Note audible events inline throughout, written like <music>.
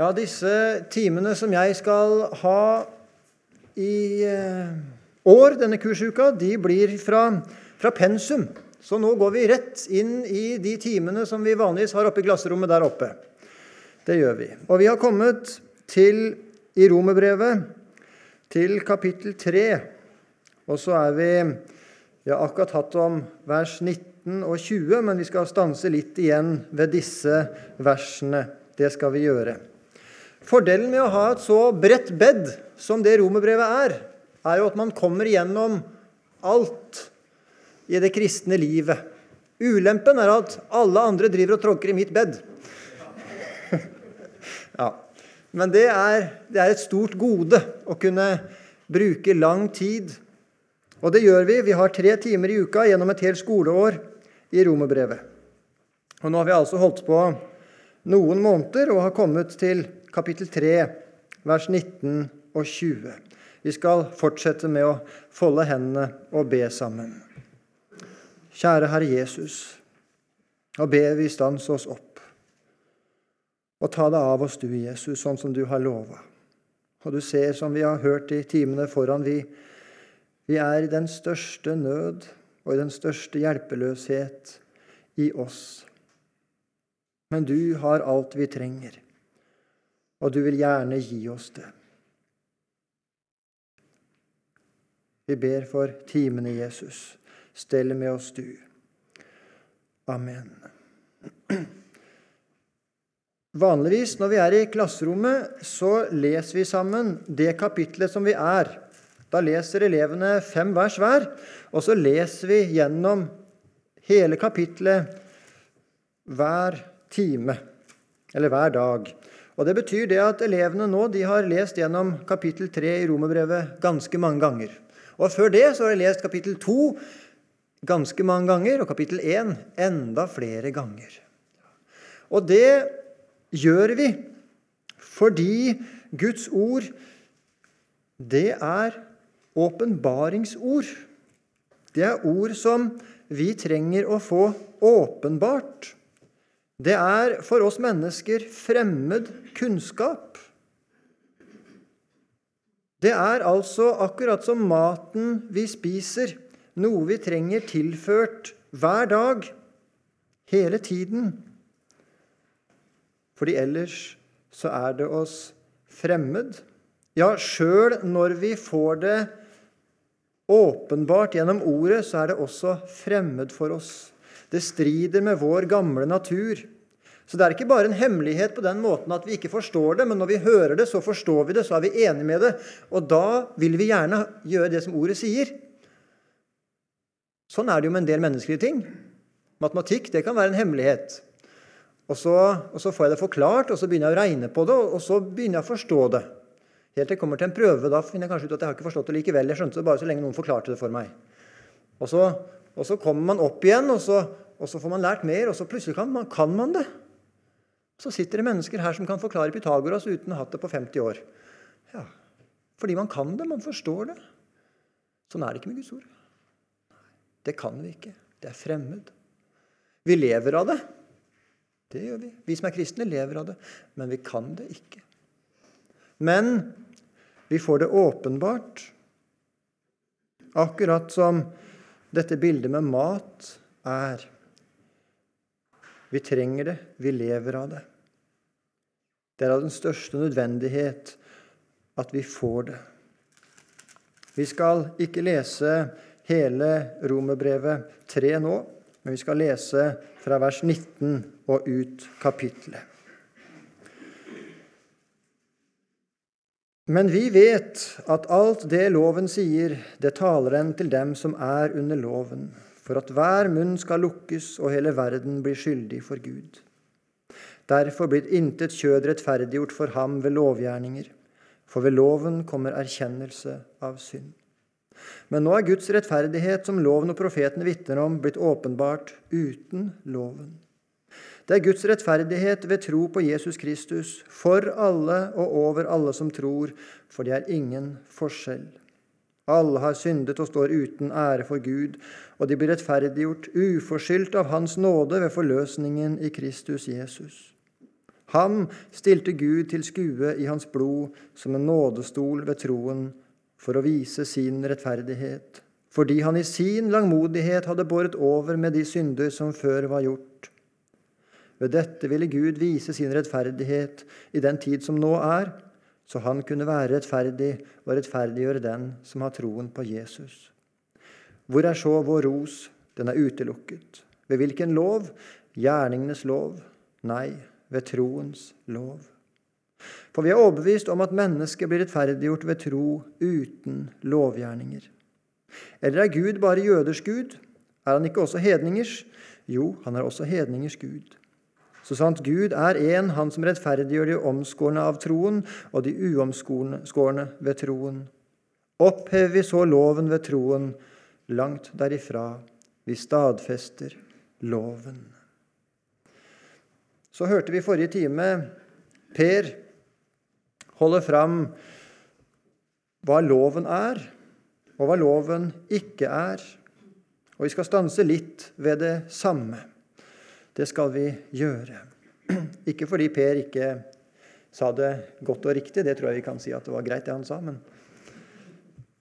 Ja, disse timene som jeg skal ha i eh, år, denne kursuka, de blir fra, fra pensum. Så nå går vi rett inn i de timene som vi vanligvis har oppe i klasserommet der oppe. Det gjør vi. Og vi har kommet til, i Romerbrevet, til kapittel 3. Og så er vi Vi har akkurat hatt om vers 19 og 20, men vi skal stanse litt igjen ved disse versene. Det skal vi gjøre. Fordelen med å ha et så bredt bed som det romerbrevet er, er jo at man kommer gjennom alt i det kristne livet. Ulempen er at alle andre driver og tråkker i mitt bed. <laughs> ja. Men det er, det er, et stort gode å kunne bruke lang tid. Og det gjør vi. Vi har tre timer i uka gjennom et helt skoleår i romerbrevet. Og nå har vi altså holdt på noen måneder og har kommet til kapittel 3, vers 19 og 20. Vi skal fortsette med å folde hendene og be sammen. Kjære Herre Jesus, nå ber vi stans oss opp og ta det av oss, du Jesus, sånn som du har lova. Og du ser, som vi har hørt i timene foran, vi, vi er i den største nød og i den største hjelpeløshet i oss. Men du har alt vi trenger, og du vil gjerne gi oss det. Vi ber for timene, Jesus. Stell med oss, du. Amen. Vanligvis når vi er i klasserommet, så leser vi sammen det kapitlet som vi er. Da leser elevene fem vers hver, og så leser vi gjennom hele kapitlet hver time, eller hver dag. Og Det betyr det at elevene nå de har lest gjennom kapittel 3 i Romerbrevet ganske mange ganger. Og Før det så har de lest kapittel 2 ganske mange ganger, og kapittel 1 enda flere ganger. Og det gjør vi fordi Guds ord, det er åpenbaringsord. Det er ord som vi trenger å få åpenbart. Det er for oss mennesker fremmed kunnskap. Det er altså akkurat som maten vi spiser noe vi trenger tilført hver dag, hele tiden. Fordi ellers så er det oss fremmed. Ja, sjøl når vi får det åpenbart gjennom ordet, så er det også fremmed for oss. Det strider med vår gamle natur. Så det er ikke bare en hemmelighet på den måten at vi ikke forstår det, men når vi hører det, så forstår vi det, så er vi enige med det. Og da vil vi gjerne gjøre det som ordet sier. Sånn er det jo med en del menneskelige ting. Matematikk det kan være en hemmelighet. Og så, og så, får jeg det forklart, og så begynner jeg å regne på det, og så begynner jeg å forstå det. Helt til jeg kommer til en prøve. Da finner jeg kanskje ut at jeg har ikke forstått det likevel. Jeg skjønte det bare så lenge noen forklarte det for meg. Og så, og så kommer man opp igjen, og så, og så, får man lært mer, og så plutselig kan man, kan man det. Så sitter det mennesker her som kan forklare Pythagoras uten å ha hatt det på 50 år. Ja, Fordi man kan det, man forstår det. Sånn er det ikke med Guds ord. Det kan vi ikke. Det er fremmed. Vi lever av det. Det gjør vi. Vi som er kristne, lever av det. Men vi kan det ikke. Men vi får det åpenbart. Akkurat som dette bildet med mat er. Vi trenger det. Vi lever av det. Det er av den største nødvendighet at vi får det. Vi skal ikke lese hele romerbrevet 3 nå, men vi skal lese fra vers 19 og ut kapittelet. Men vi vet at alt det loven sier, det taler en til dem som er under loven, for at hver munn skal lukkes og hele verden blir skyldig for Gud. Derfor blir intet kjød rettferdiggjort for ham ved lovgjerninger, for ved loven kommer erkjennelse av synd. Men nå er Guds rettferdighet, som loven og profetene vitner om, blitt åpenbart uten loven. Det er Guds rettferdighet ved tro på Jesus Kristus, for alle og over alle som tror, for det er ingen forskjell. Alle har syndet og står uten ære for Gud, og de blir rettferdiggjort uforskyldt av Hans nåde ved forløsningen i Kristus Jesus. Ham stilte Gud til skue i hans blod som en nådestol ved troen for å vise sin rettferdighet, fordi han i sin langmodighet hadde båret over med de synder som før var gjort. Ved dette ville Gud vise sin rettferdighet i den tid som nå er, så han kunne være rettferdig og rettferdiggjøre den som har troen på Jesus. Hvor er så vår ros? Den er utelukket. Ved hvilken lov? Gjerningenes lov? Nei, ved troens lov. For vi er overbevist om at mennesket blir rettferdiggjort ved tro uten lovgjerninger. Eller er Gud bare jøders gud? Er han ikke også hedningers? Jo, han er også hedningers gud. Så sant Gud er én, han som rettferdiggjør de omskårne av troen og de uomskårne ved troen. Opphever vi så loven ved troen, langt derifra. Vi stadfester loven. Så hørte vi forrige time Per holde fram hva loven er, og hva loven ikke er. Og vi skal stanse litt ved det samme. Det skal vi gjøre. <clears throat> Ikke fordi Per ikke sa det godt og riktig, det tror jeg vi kan si at det var greit, det han sa, men,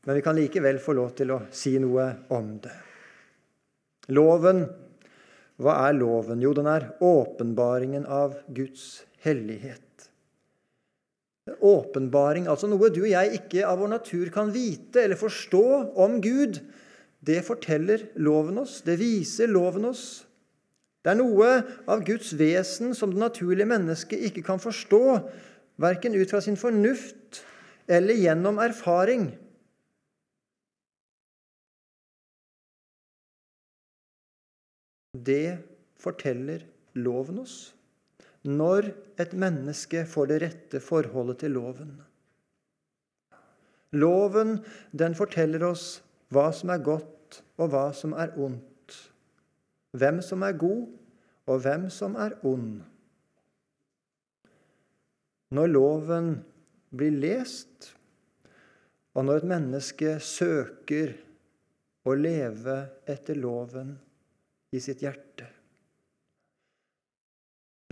men vi kan likevel få lov til å si noe om det. Loven hva er loven? Jo, den er åpenbaringen av Guds hellighet. Åpenbaring, altså noe du og jeg ikke av vår natur kan vite eller forstå om Gud. Det forteller loven oss, det viser loven oss. Det er noe av Guds vesen som det naturlige mennesket ikke kan forstå, verken ut fra sin fornuft eller gjennom erfaring. Det forteller loven oss når et menneske får det rette forholdet til loven. Loven den forteller oss hva som er godt, og hva som er ondt. Hvem som er god, og hvem som er ond. Når loven blir lest, og når et menneske søker å leve etter loven, i sitt hjerte.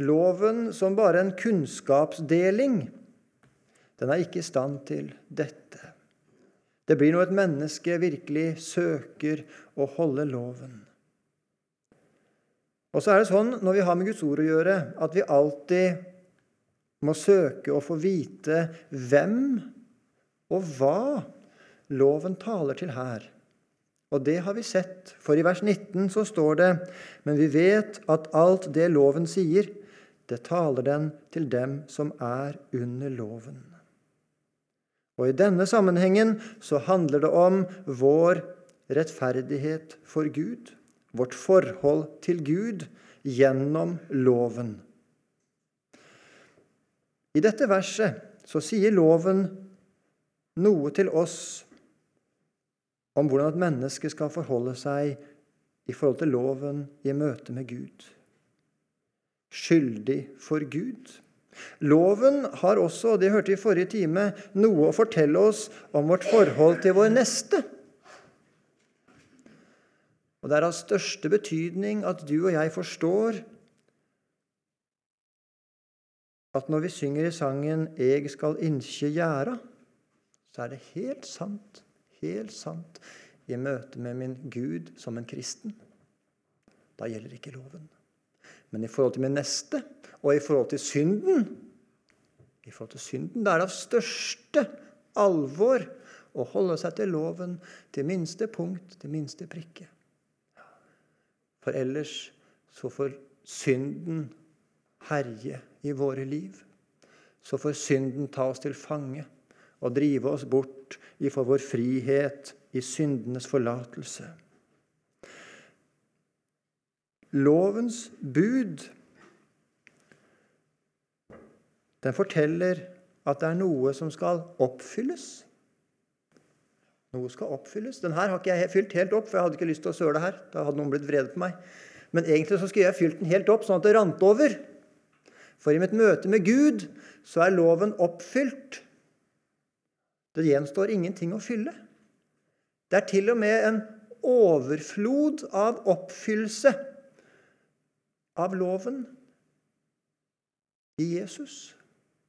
Loven som bare en kunnskapsdeling, den er ikke i stand til dette. Det blir når et menneske virkelig søker å holde loven. Og så er det sånn når vi har med Guds ord å gjøre, at vi alltid må søke å få vite hvem og hva loven taler til her. Og det har vi sett, for i vers 19 så står det:" Men vi vet at alt det loven sier, det taler den til dem som er under loven. Og i denne sammenhengen så handler det om vår rettferdighet for Gud, vårt forhold til Gud gjennom loven. I dette verset så sier loven noe til oss om hvordan et menneske skal forholde seg i forhold til loven i møte med Gud. Skyldig for Gud. Loven har også, og det hørte vi i forrige time, noe å fortelle oss om vårt forhold til vår neste. Og Det er av største betydning at du og jeg forstår at når vi synger i sangen 'Eg skal innskje gjæra', så er det helt sant helt sant i møte med min Gud som en kristen. Da gjelder ikke loven. Men i forhold til min neste og i forhold til synden i forhold til synden, Det er av største alvor å holde seg til loven til minste punkt, til minste prikke. For ellers så får synden herje i våre liv. Så får synden ta oss til fange og drive oss bort ifra vår frihet i syndenes forlatelse. Lovens bud den forteller at det er noe som skal oppfylles. Noe skal oppfylles. Den her har ikke jeg fylt helt opp, for jeg hadde ikke lyst til å søle her. Da hadde noen blitt vrede på meg. Men egentlig så skulle jeg fylt den helt opp, sånn at det rant over. For i mitt møte med Gud så er loven oppfylt. Det gjenstår ingenting å fylle. Det er til og med en overflod av oppfyllelse av loven i Jesus.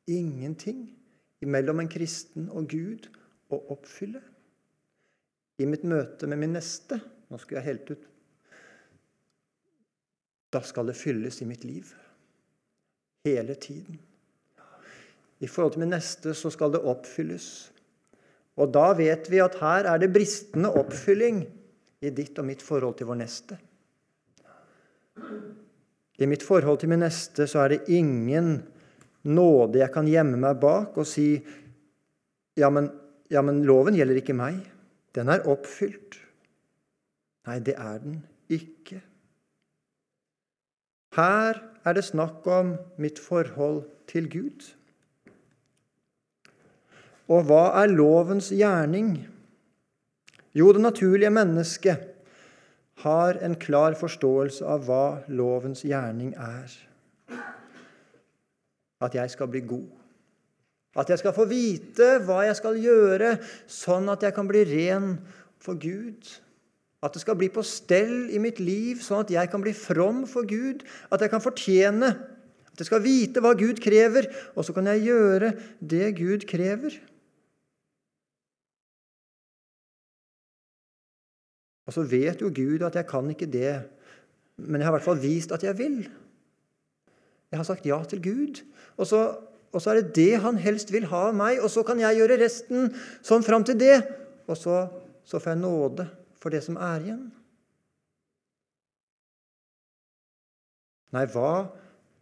Ingenting mellom en kristen og Gud å oppfylle. I mitt møte med min neste Nå skulle jeg helt ut. Da skal det fylles i mitt liv. Hele tiden. I forhold til min neste så skal det oppfylles. Og da vet vi at her er det bristende oppfylling i ditt og mitt forhold til vår neste. I mitt forhold til min neste så er det ingen nåde jeg kan gjemme meg bak og si ja men, ja, men loven gjelder ikke meg. Den er oppfylt. Nei, det er den ikke. Her er det snakk om mitt forhold til Gud. Og hva er lovens gjerning? Jo, det naturlige mennesket har en klar forståelse av hva lovens gjerning er. At jeg skal bli god. At jeg skal få vite hva jeg skal gjøre, sånn at jeg kan bli ren for Gud. At det skal bli på stell i mitt liv, sånn at jeg kan bli from for Gud. At jeg kan fortjene. At jeg skal vite hva Gud krever, og så kan jeg gjøre det Gud krever. Og så vet jo Gud at jeg kan ikke det, men jeg har i hvert fall vist at jeg vil. Jeg har sagt ja til Gud. Og så, og så er det det han helst vil ha av meg, og så kan jeg gjøre resten sånn fram til det. Og så, så får jeg nåde for det som er igjen. Nei, hva,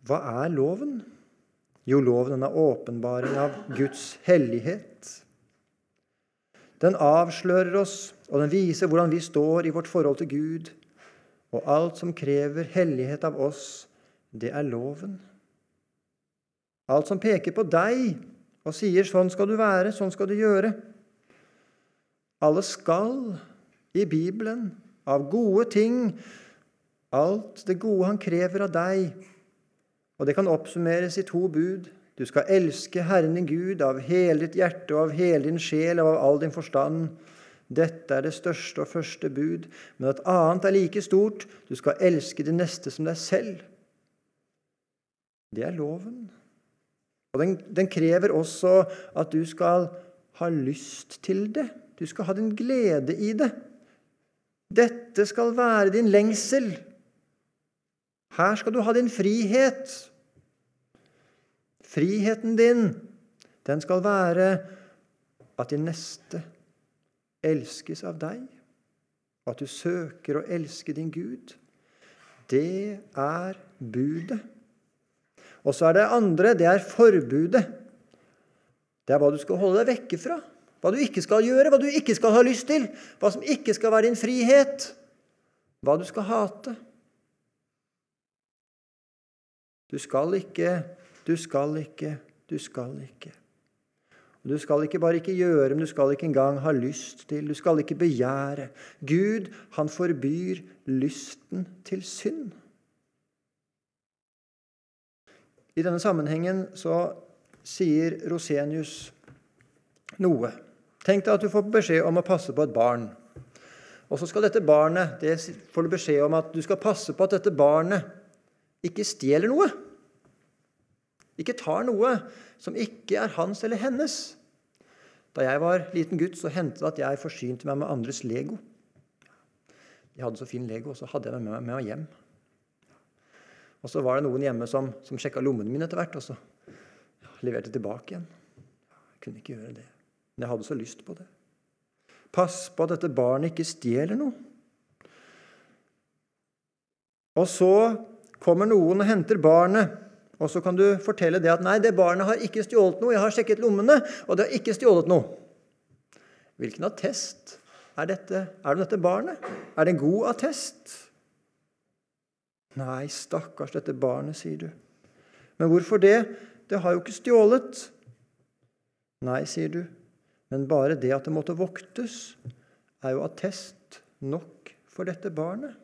hva er loven? Jo, loven er åpenbaring av Guds hellighet. Den avslører oss, og den viser hvordan vi står i vårt forhold til Gud. Og alt som krever hellighet av oss, det er loven. Alt som peker på deg og sier 'sånn skal du være', 'sånn skal du gjøre'. Alle skal i Bibelen av gode ting, alt det gode han krever av deg. Og det kan oppsummeres i to bud. Du skal elske Herren din Gud av hele ditt hjerte og av hele din sjel og av all din forstand. Dette er det største og første bud, men et annet er like stort. Du skal elske din neste som deg selv. Det er loven. Og den, den krever også at du skal ha lyst til det. Du skal ha din glede i det. Dette skal være din lengsel. Her skal du ha din frihet. Friheten din, den skal være at din neste elskes av deg, og at du søker å elske din Gud. Det er budet. Og så er det andre, det er forbudet. Det er hva du skal holde deg vekke fra. Hva du ikke skal gjøre, hva du ikke skal ha lyst til. Hva som ikke skal være din frihet. Hva du skal hate. Du skal ikke du skal ikke, du skal ikke. Du skal ikke bare ikke gjøre, men du skal ikke engang ha lyst til. Du skal ikke begjære. Gud, han forbyr lysten til synd. I denne sammenhengen så sier Rosenius noe. Tenk deg at du får beskjed om å passe på et barn. Og så skal dette barnet det får du beskjed om at du skal passe på at dette barnet ikke stjeler noe ikke tar noe som ikke er hans eller hennes. Da jeg var liten gutt, så hendte det at jeg forsynte meg med andres Lego. Jeg hadde så fin Lego, og så hadde jeg den med meg hjem. Og så var det noen hjemme som, som sjekka lommene mine etter hvert, og så ja, leverte tilbake igjen. Jeg kunne ikke gjøre det, men jeg hadde så lyst på det. Pass på at dette barnet ikke stjeler noe. Og så kommer noen og henter barnet. Og så kan du fortelle det at 'nei, det barnet har ikke stjålet noe'. 'Jeg har sjekket lommene, og det har ikke stjålet noe'. Hvilken attest er dette? Er det dette barnet? Er det en god attest? Nei, stakkars dette barnet, sier du. Men hvorfor det? Det har jo ikke stjålet. Nei, sier du. Men bare det at det måtte voktes, er jo attest nok for dette barnet.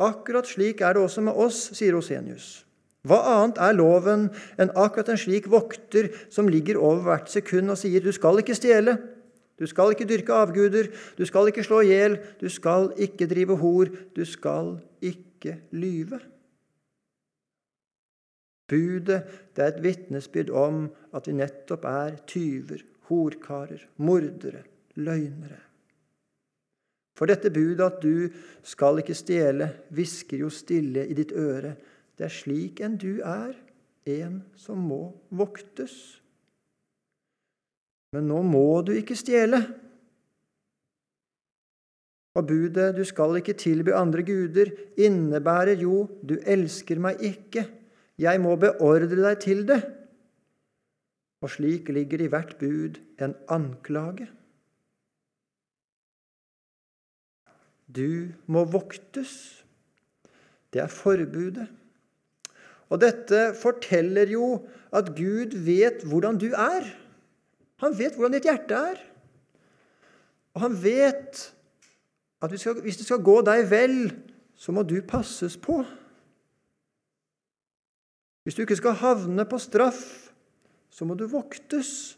Akkurat slik er det også med oss, sier Osenius. Hva annet er loven enn akkurat en slik vokter som ligger over hvert sekund og sier 'du skal ikke stjele', 'du skal ikke dyrke avguder', 'du skal ikke slå i hjel', 'du skal ikke drive hor', 'du skal ikke lyve'? Budet det er et vitnesbyrd om at vi nettopp er tyver, horkarer, mordere, løgnere. For dette budet at du skal ikke stjele, hvisker jo stille i ditt øre. Det er slik en du er, en som må voktes. Men nå må du ikke stjele. Og budet 'du skal ikke tilby andre guder' innebærer jo 'du elsker meg ikke'. Jeg må beordre deg til det. Og slik ligger i hvert bud en anklage. Du må voktes. Det er forbudet. Og dette forteller jo at Gud vet hvordan du er. Han vet hvordan ditt hjerte er. Og han vet at hvis det skal gå deg vel, så må du passes på. Hvis du ikke skal havne på straff, så må du voktes.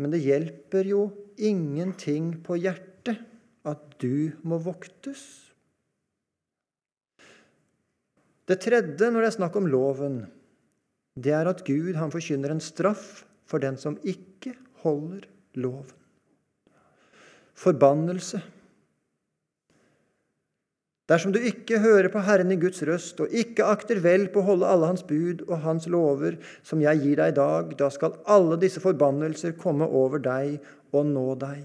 Men det hjelper jo ingenting på hjertet at du må voktes. Det tredje når det er snakk om loven, det er at Gud han forkynner en straff for den som ikke holder loven. Forbannelse. Dersom du ikke hører på Herren i Guds røst og ikke akter vel på å holde alle Hans bud og Hans lover, som jeg gir deg i dag, da skal alle disse forbannelser komme over deg og nå deg.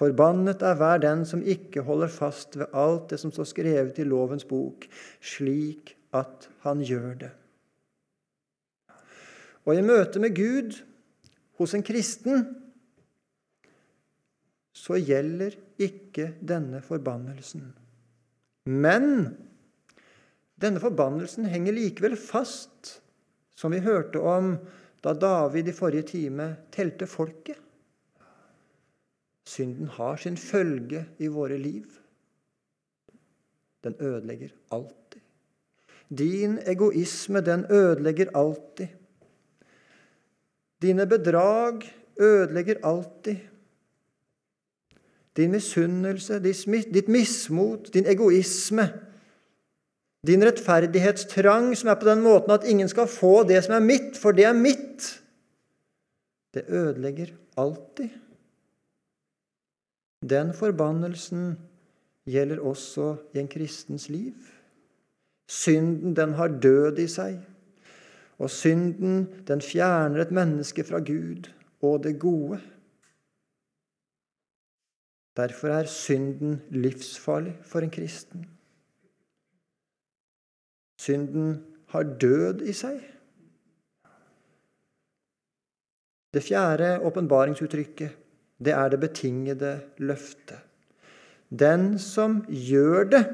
Forbannet er hver den som ikke holder fast ved alt det som står skrevet i lovens bok, slik at han gjør det. Og i møte med Gud hos en kristen så gjelder ikke denne forbannelsen. Men denne forbannelsen henger likevel fast, som vi hørte om da David i forrige time telte folket. Synden har sin følge i våre liv. Den ødelegger alltid. Din egoisme, den ødelegger alltid. Dine bedrag ødelegger alltid. Din misunnelse, ditt mismot, din egoisme, din rettferdighetstrang, som er på den måten at ingen skal få det som er mitt, for det er mitt, det ødelegger alltid. Den forbannelsen gjelder også i en kristens liv. Synden, den har død i seg. Og synden, den fjerner et menneske fra Gud og det gode. Derfor er synden livsfarlig for en kristen. Synden har død i seg. Det fjerde åpenbaringsuttrykket det er det betingede løftet. Den som gjør det,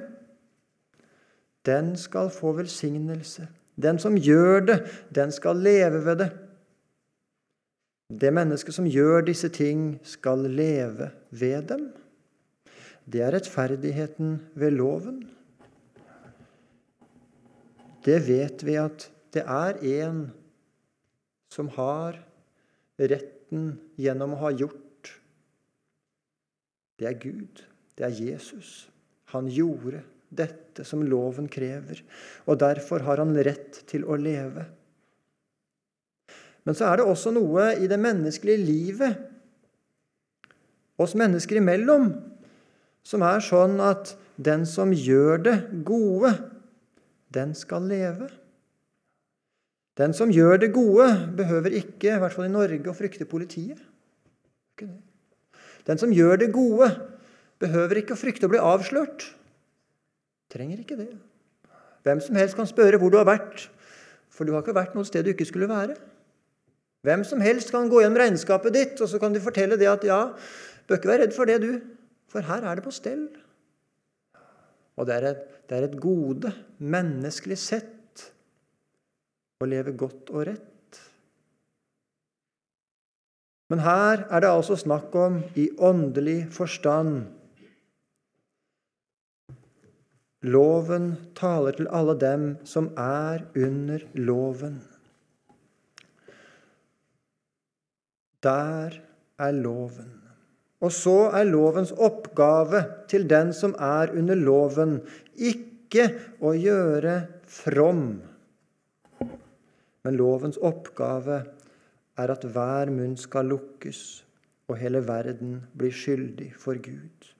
den skal få velsignelse. Den som gjør det, den skal leve ved det. Det mennesket som gjør disse ting, skal leve ved dem. Det er rettferdigheten ved loven. Det vet vi at det er en som har retten gjennom å ha gjort det er Gud. Det er Jesus. Han gjorde dette som loven krever, og derfor har han rett til å leve. Men så er det også noe i det menneskelige livet, oss mennesker imellom, som er sånn at den som gjør det gode, den skal leve. Den som gjør det gode, behøver ikke, i hvert fall i Norge, å frykte politiet. Den som gjør det gode, behøver ikke å frykte å bli avslørt. Trenger ikke det. Hvem som helst kan spørre hvor du har vært, for du har ikke vært noe sted du ikke skulle være. Hvem som helst kan gå gjennom regnskapet ditt, og så kan de fortelle det at ja, bør ikke være redd for det, du, for her er det på stell. Og det er et, det er et gode, menneskelig sett, å leve godt og rett. Men her er det altså snakk om i åndelig forstand. Loven taler til alle dem som er under loven. Der er loven. Og så er lovens oppgave til den som er under loven, ikke å gjøre from. Men lovens oppgave er at hver munn skal lukkes, og hele verden blir skyldig for Gud.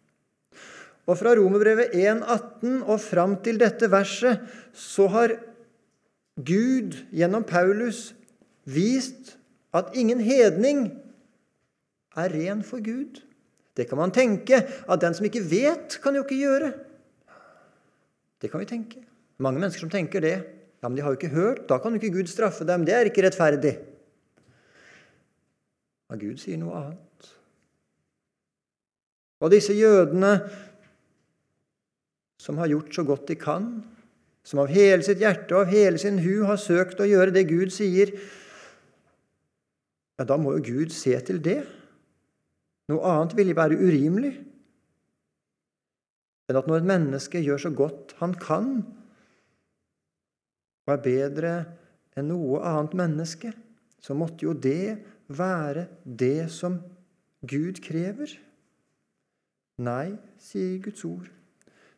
Og Fra Romerbrevet 1,18 og fram til dette verset så har Gud gjennom Paulus vist at ingen hedning er ren for Gud. Det kan man tenke. At den som ikke vet, kan jo ikke gjøre. Det kan vi tenke. Mange mennesker som tenker det. Ja, men de har jo ikke hørt. Da kan jo ikke Gud straffe dem. Det er ikke rettferdig. Men Gud sier noe annet. Og disse jødene som har gjort så godt de kan, som av hele sitt hjerte og av hele sin hu har søkt å gjøre det Gud sier, ja, da må jo Gud se til det. Noe annet ville være urimelig enn at når et menneske gjør så godt han kan, og er bedre enn noe annet menneske, så måtte jo det være det som Gud krever. Nei, sier Guds ord.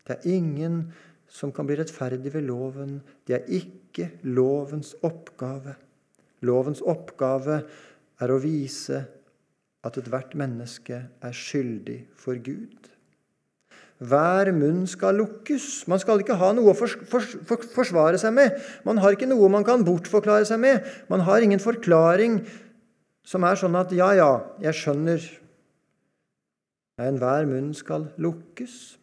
Det er ingen som kan bli rettferdig ved loven. Det er ikke lovens oppgave. Lovens oppgave er å vise at ethvert menneske er skyldig for Gud. Hver munn skal lukkes. Man skal ikke ha noe å forsvare seg med. Man har ikke noe man kan bortforklare seg med. Man har ingen forklaring som er sånn at 'ja, ja, jeg skjønner'. Enhver munn skal lukkes.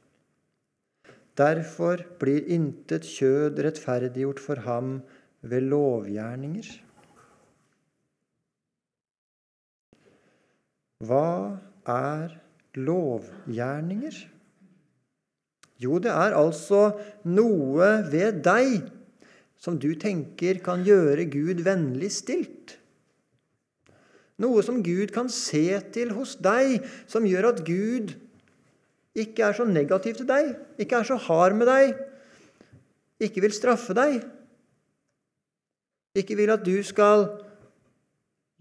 Derfor blir intet kjød rettferdiggjort for ham ved lovgjerninger. Hva er lovgjerninger? Jo, det er altså noe ved deg som du tenker kan gjøre Gud vennlig stilt. Noe som Gud kan se til hos deg, som gjør at Gud ikke er så negativ til deg, ikke er så hard med deg, ikke vil straffe deg, ikke vil at du skal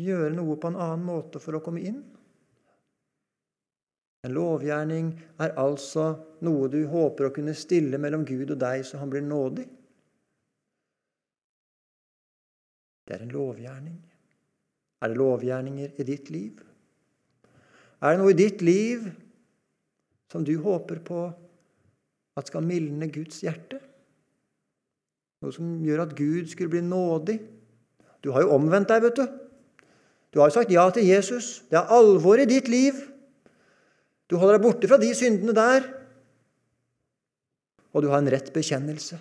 gjøre noe på en annen måte for å komme inn. En lovgjerning er altså noe du håper å kunne stille mellom Gud og deg, så han blir nådig. Det er en lovgjerning. Er det lovgjerninger i ditt liv? Er det noe i ditt liv som du håper på at skal mildne Guds hjerte? Noe som gjør at Gud skulle bli nådig? Du har jo omvendt deg, vet du. Du har jo sagt ja til Jesus. Det er alvor i ditt liv. Du holder deg borte fra de syndene der, og du har en rett bekjennelse.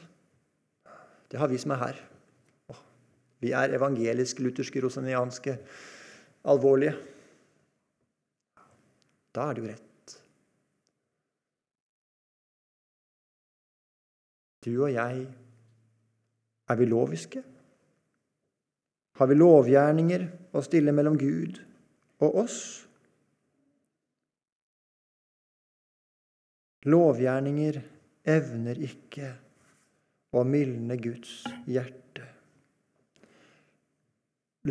Det har vi som er her. Vi er evangelisk-lutherske, rosenianske, alvorlige. Da er det jo rett. Du og jeg, er vi loviske? Har vi lovgjerninger å stille mellom Gud og oss? Lovgjerninger evner ikke å mildne Guds hjerte.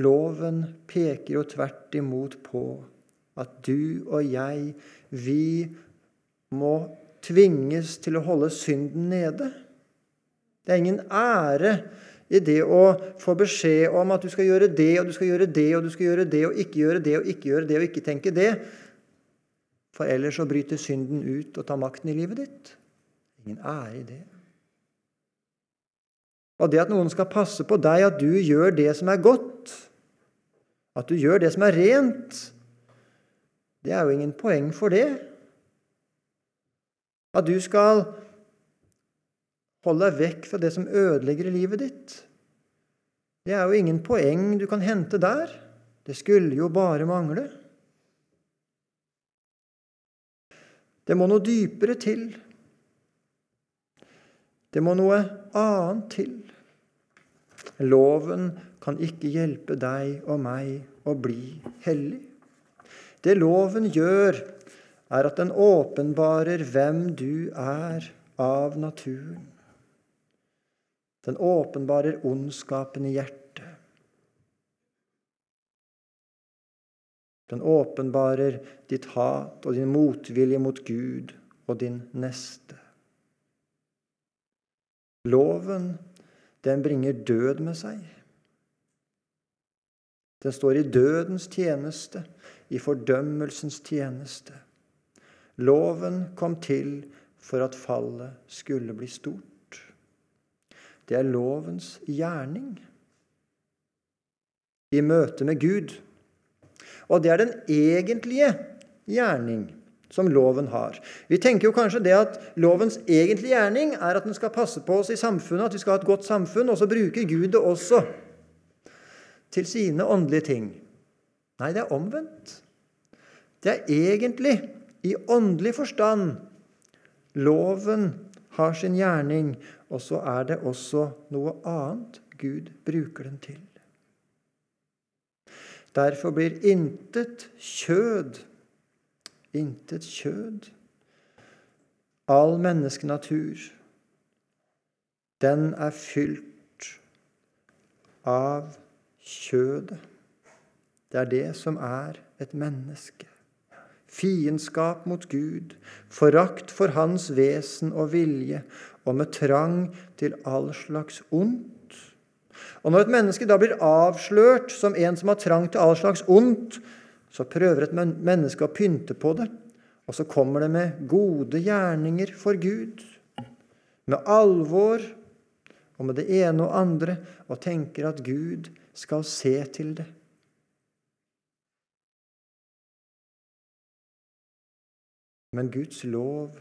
Loven peker jo tvert imot på at du og jeg, vi må tvinges til å holde synden nede. Det er ingen ære i det å få beskjed om at du skal gjøre det og du skal gjøre det og du skal gjøre det og ikke gjøre det og ikke gjøre det og ikke tenke det. For ellers så bryter synden ut og tar makten i livet ditt. Ingen ære i det. Og det at noen skal passe på deg, at du gjør det som er godt, at du gjør det som er rent, det er jo ingen poeng for det. At du skal holde deg vekk fra det som ødelegger livet ditt, det er jo ingen poeng du kan hente der. Det skulle jo bare mangle. Det må noe dypere til. Det må noe annet til. Loven kan ikke hjelpe deg og meg å bli hellig. Det loven gjør, er at den åpenbarer hvem du er av naturen. Den åpenbarer ondskapen i hjertet. Den åpenbarer ditt hat og din motvilje mot Gud og din neste. Loven den bringer død med seg. Den står i dødens tjeneste, i fordømmelsens tjeneste. Loven kom til for at fallet skulle bli stort. Det er lovens gjerning i møte med Gud. Og det er den egentlige gjerning som loven har. Vi tenker jo kanskje det at lovens egentlige gjerning er at den skal passe på oss i samfunnet, at vi skal ha et godt samfunn, og så bruker Gud det også til sine åndelige ting. Nei, det er omvendt. Det er egentlig, i åndelig forstand, loven har sin gjerning, og så er det også noe annet Gud bruker den til. Derfor blir intet kjød intet kjød. All menneskenatur, den er fylt av kjødet. Det er det som er et menneske. Fiendskap mot Gud, forakt for Hans vesen og vilje, og med trang til all slags ondt. Og Når et menneske da blir avslørt som en som har trang til all slags ondt, så prøver et menneske å pynte på det, og så kommer det med gode gjerninger for Gud, med alvor og med det ene og andre, og tenker at Gud skal se til det. Men Guds lov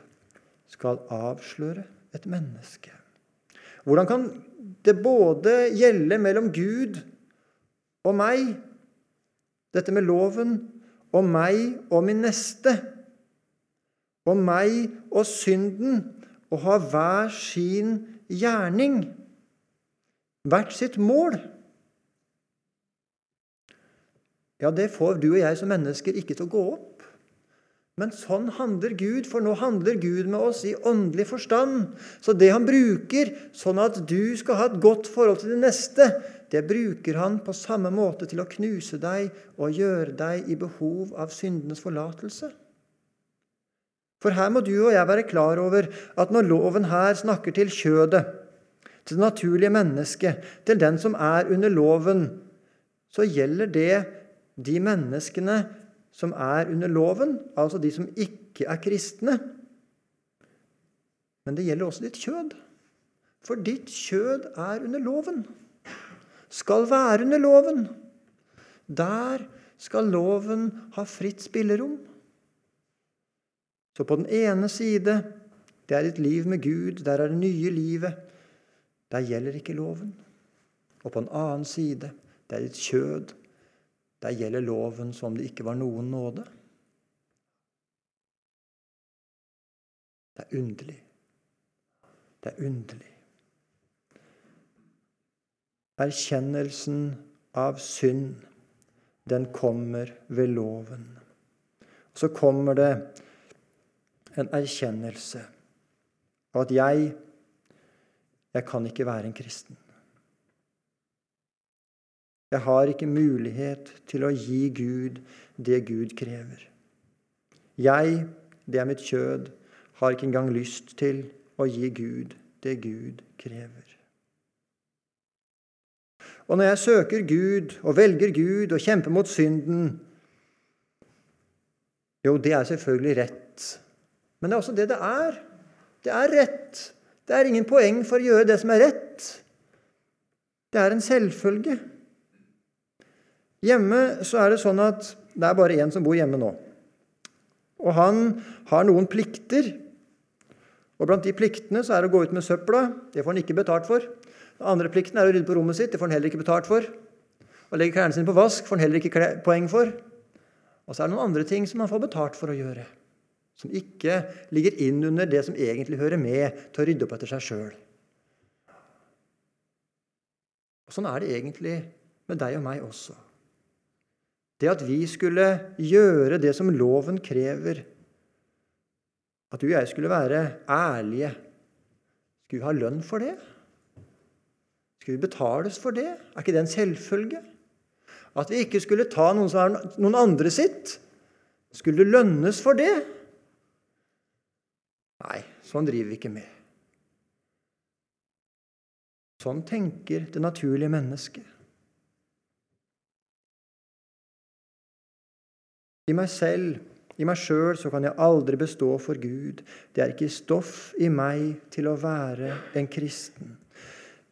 skal avsløre et menneske. Hvordan kan det både gjelde mellom Gud og meg dette med loven og meg og min neste. Og meg og synden. Å ha hver sin gjerning. Hvert sitt mål. Ja, det får du og jeg som mennesker ikke til å gå opp. Men sånn handler Gud, for nå handler Gud med oss i åndelig forstand. Så det han bruker sånn at du skal ha et godt forhold til det neste, det bruker han på samme måte til å knuse deg og gjøre deg i behov av syndenes forlatelse. For her må du og jeg være klar over at når loven her snakker til kjødet, til det naturlige mennesket, til den som er under loven, så gjelder det de menneskene som er under loven, altså de som ikke er kristne. Men det gjelder også ditt kjød. For ditt kjød er under loven skal være under loven. Der skal loven ha fritt spillerom. Så på den ene side det er ditt liv med Gud, der er det nye livet. Der gjelder ikke loven. Og på den annen side det er ditt kjød. Der gjelder loven som det ikke var noen nåde. Det er underlig. Det er underlig. Erkjennelsen av synd, den kommer ved loven. Så kommer det en erkjennelse av at jeg, jeg kan ikke være en kristen. Jeg har ikke mulighet til å gi Gud det Gud krever. Jeg, det er mitt kjød, har ikke engang lyst til å gi Gud det Gud krever. Og når jeg søker Gud og velger Gud og kjemper mot synden Jo, det er selvfølgelig rett. Men det er også det det er. Det er rett. Det er ingen poeng for å gjøre det som er rett. Det er en selvfølge. Hjemme så er det sånn at det er bare én som bor hjemme nå. Og han har noen plikter. Og blant de pliktene så er det å gå ut med søpla. Det får han ikke betalt for. Den andre plikten er å rydde på rommet sitt. Det får han heller ikke betalt for. Å legge klærne sine på vask får han heller ikke poeng for. Og så er det noen andre ting som han får betalt for å gjøre. Som ikke ligger inn under det som egentlig hører med til å rydde opp etter seg sjøl. Sånn er det egentlig med deg og meg også. Det at vi skulle gjøre det som loven krever, at du og jeg skulle være ærlige Skulle vi ha lønn for det? Skulle vi betales for det? Er ikke det en selvfølge? At vi ikke skulle ta noen, som er noen andre sitt? Skulle det lønnes for det? Nei, sånn driver vi ikke med. Sånn tenker det naturlige mennesket. I meg selv, i meg sjøl, så kan jeg aldri bestå for Gud. Det er ikke stoff i meg til å være en kristen.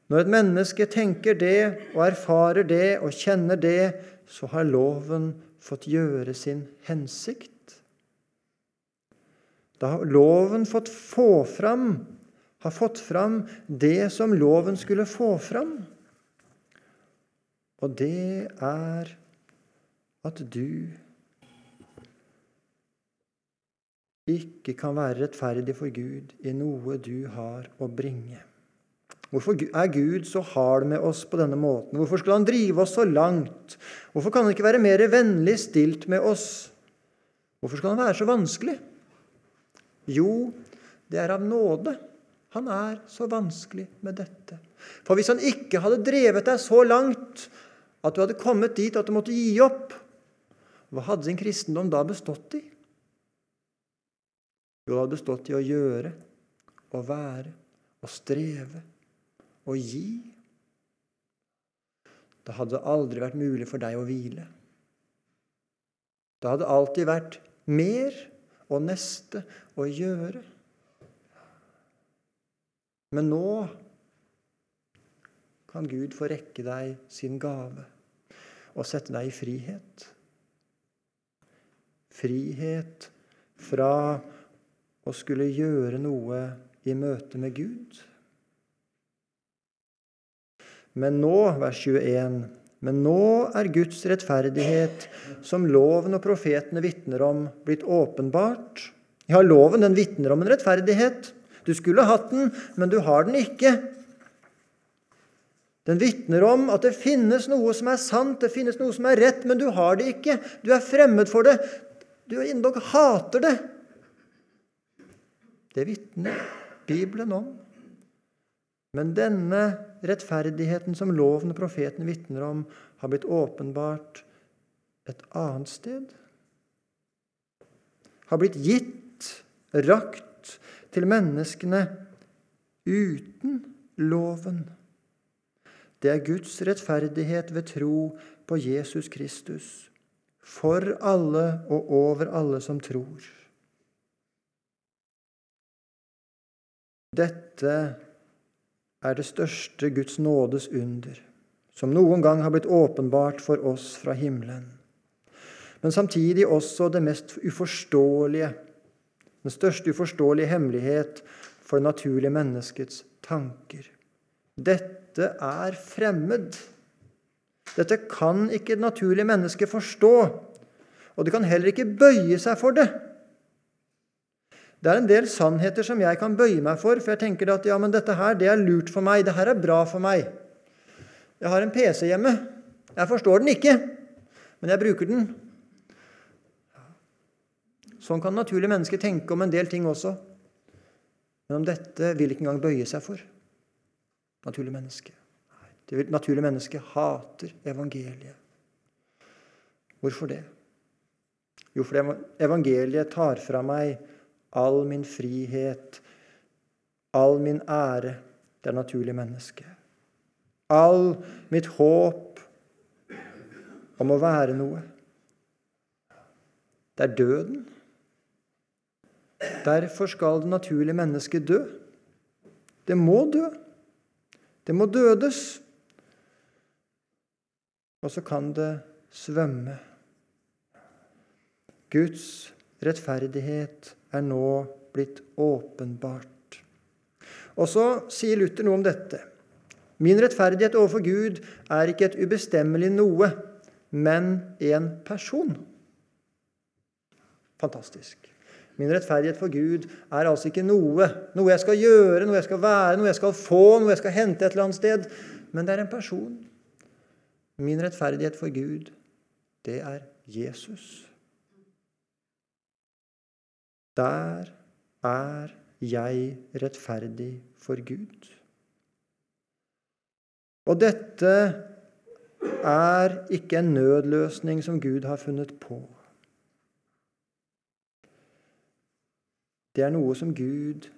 Når et menneske tenker det og erfarer det og kjenner det, så har loven fått gjøre sin hensikt. Da har loven fått få fram, har fått fram det som loven skulle få fram. Og det er at du ikke kan være rettferdig for Gud i noe du har å bringe. Hvorfor er Gud så hard med oss på denne måten? Hvorfor skal Han drive oss så langt? Hvorfor kan Han ikke være mer vennlig stilt med oss? Hvorfor skal Han være så vanskelig? Jo, det er av nåde. Han er så vanskelig med dette. For hvis Han ikke hadde drevet deg så langt at du hadde kommet dit at du måtte gi opp, hva hadde din kristendom da bestått i? Jo, det hadde bestått i å gjøre å være å streve å gi. Det hadde aldri vært mulig for deg å hvile. Det hadde alltid vært mer og neste å gjøre. Men nå kan Gud få rekke deg sin gave og sette deg i frihet. Frihet fra og skulle gjøre noe i møte med Gud. Men nå, vers 21, men nå er Guds rettferdighet, som loven og profetene vitner om, blitt åpenbart. Ja, loven den vitner om en rettferdighet. Du skulle hatt den, men du har den ikke. Den vitner om at det finnes noe som er sant, det finnes noe som er rett, men du har det ikke. Du er fremmed for det. Du endog hater det. Det vitner Bibelen om. Men denne rettferdigheten som loven og profeten vitner om, har blitt åpenbart et annet sted. Har blitt gitt, rakt, til menneskene uten loven. Det er Guds rettferdighet ved tro på Jesus Kristus, for alle og over alle som tror. Dette er det største Guds nådes under, som noen gang har blitt åpenbart for oss fra himmelen. Men samtidig også det mest uforståelige, den største uforståelige hemmelighet for det naturlige menneskets tanker. Dette er fremmed. Dette kan ikke det naturlige mennesket forstå, og det kan heller ikke bøye seg for det. Det er en del sannheter som jeg kan bøye meg for, for jeg tenker at ja, men dette her, det er lurt for meg. Det her er bra for meg. Jeg har en PC hjemme. Jeg forstår den ikke, men jeg bruker den. Sånn kan naturlige mennesker tenke om en del ting også. Men om dette vil ikke engang bøye seg for. Naturlig menneske. Det naturlige mennesket hater evangeliet. Hvorfor det? Jo, fordi evangeliet tar fra meg all min frihet, all min ære, det naturlige mennesket. All mitt håp om å være noe. Det er døden. Derfor skal det naturlige mennesket dø. Det må dø. Det må dødes. Og så kan det svømme. Guds rettferdighet er nå blitt åpenbart. Og så sier Luther noe om dette. Min rettferdighet overfor Gud er ikke et ubestemmelig noe, men en person. Fantastisk. Min rettferdighet for Gud er altså ikke noe, noe jeg skal gjøre, noe jeg skal være, noe jeg skal få, noe jeg skal hente et eller annet sted. Men det er en person. Min rettferdighet for Gud, det er Jesus. Der er jeg rettferdig for Gud. Og dette er ikke en nødløsning som Gud har funnet på. Det er noe som Gud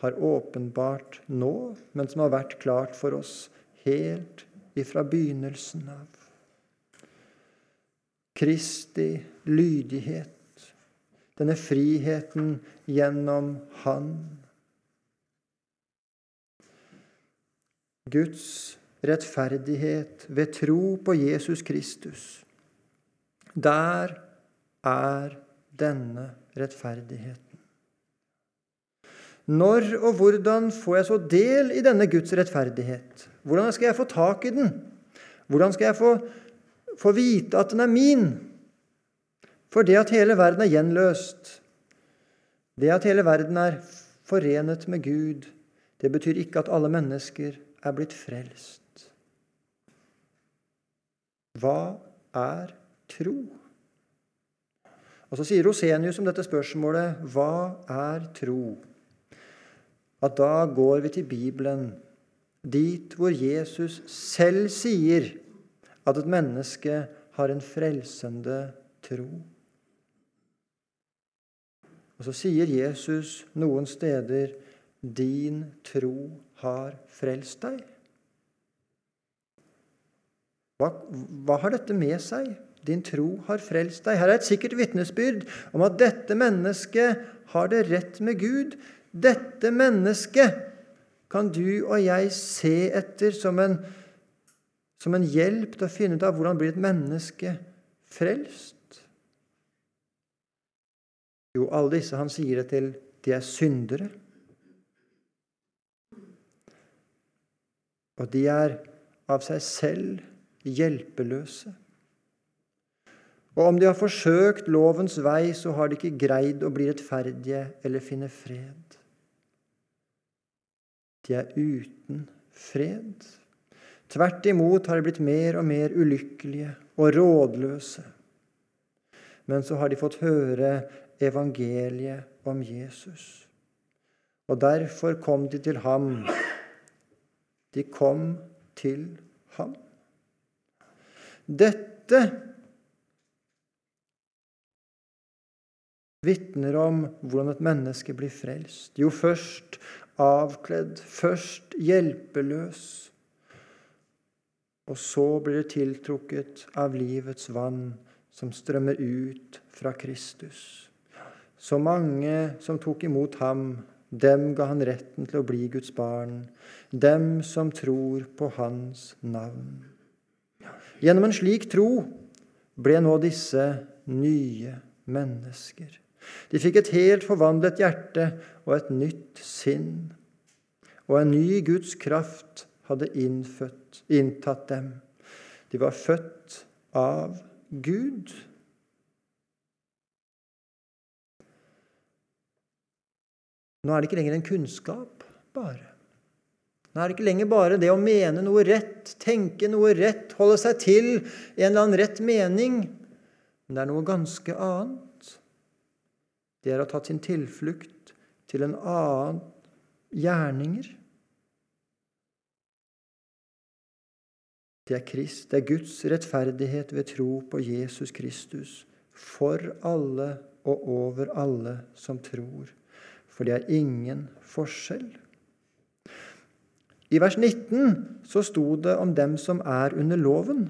har åpenbart nå, men som har vært klart for oss helt ifra begynnelsen av. Kristi lydighet, denne friheten gjennom Han. Guds rettferdighet ved tro på Jesus Kristus. Der er denne rettferdigheten. Når og hvordan får jeg så del i denne Guds rettferdighet? Hvordan skal jeg få tak i den? Hvordan skal jeg få, få vite at den er min? For det at hele verden er gjenløst, det at hele verden er forenet med Gud, det betyr ikke at alle mennesker er blitt frelst. Hva er tro? Og Så sier Rosenius om dette spørsmålet hva er tro? At da går vi til Bibelen, dit hvor Jesus selv sier at et menneske har en frelsende tro. Og så sier Jesus noen steder 'Din tro har frelst deg'. Hva, hva, har dette med seg? Din tro har frelst deg. Her er et sikkert vitnesbyrd om at dette mennesket har det rett med Gud. Dette mennesket kan du og jeg se etter som en, som en hjelp til å finne ut av hvordan blir et menneske frelst. Jo, alle disse han sier det til, de er syndere. Og de er av seg selv hjelpeløse. Og om de har forsøkt lovens vei, så har de ikke greid å bli rettferdige eller finne fred. De er uten fred. Tvert imot har de blitt mer og mer ulykkelige og rådløse. Men så har de fått høre evangeliet om Jesus. Og derfor kom de til ham. De kom til ham. Dette vitner om hvordan et menneske blir frelst. Jo, først avkledd, først hjelpeløs, og så blir det tiltrukket av livets vann som strømmer ut fra Kristus. Så mange som tok imot ham, dem ga han retten til å bli Guds barn, dem som tror på hans navn. Gjennom en slik tro ble nå disse nye mennesker. De fikk et helt forvandlet hjerte og et nytt sinn. Og en ny Guds kraft hadde innfødt, inntatt dem. De var født av Gud. Nå er det ikke lenger en kunnskap bare. Nå er det ikke lenger bare det å mene noe rett, tenke noe rett, holde seg til en eller annen rett mening. Men det er noe ganske annet det er å ha tatt sin tilflukt til en annen gjerninger. Det er Krist, det er Guds rettferdighet ved tro på Jesus Kristus, for alle og over alle som tror. For det er ingen forskjell. I vers 19 så sto det om dem som er under loven.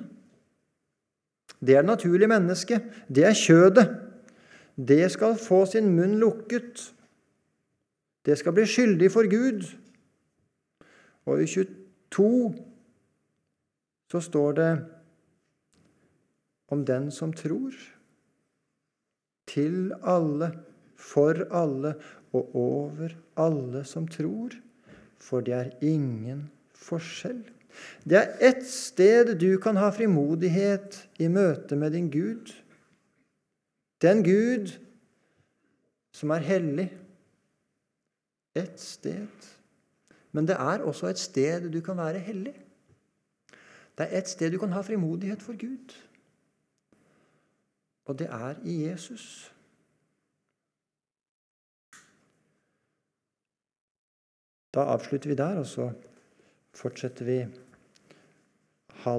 Det er det naturlige mennesket. Det er kjødet det skal få sin munn lukket. Det skal bli skyldig for Gud. Og i 22 så står det om den som tror. Til alle, for alle og over alle som tror. For det er ingen forskjell. Det er ett sted du kan ha frimodighet i møte med din Gud. Den Gud som er hellig. Et sted. Men det er også et sted du kan være hellig. Det er et sted du kan ha frimodighet for Gud. Og det er i Jesus. Da avslutter vi der, og så fortsetter vi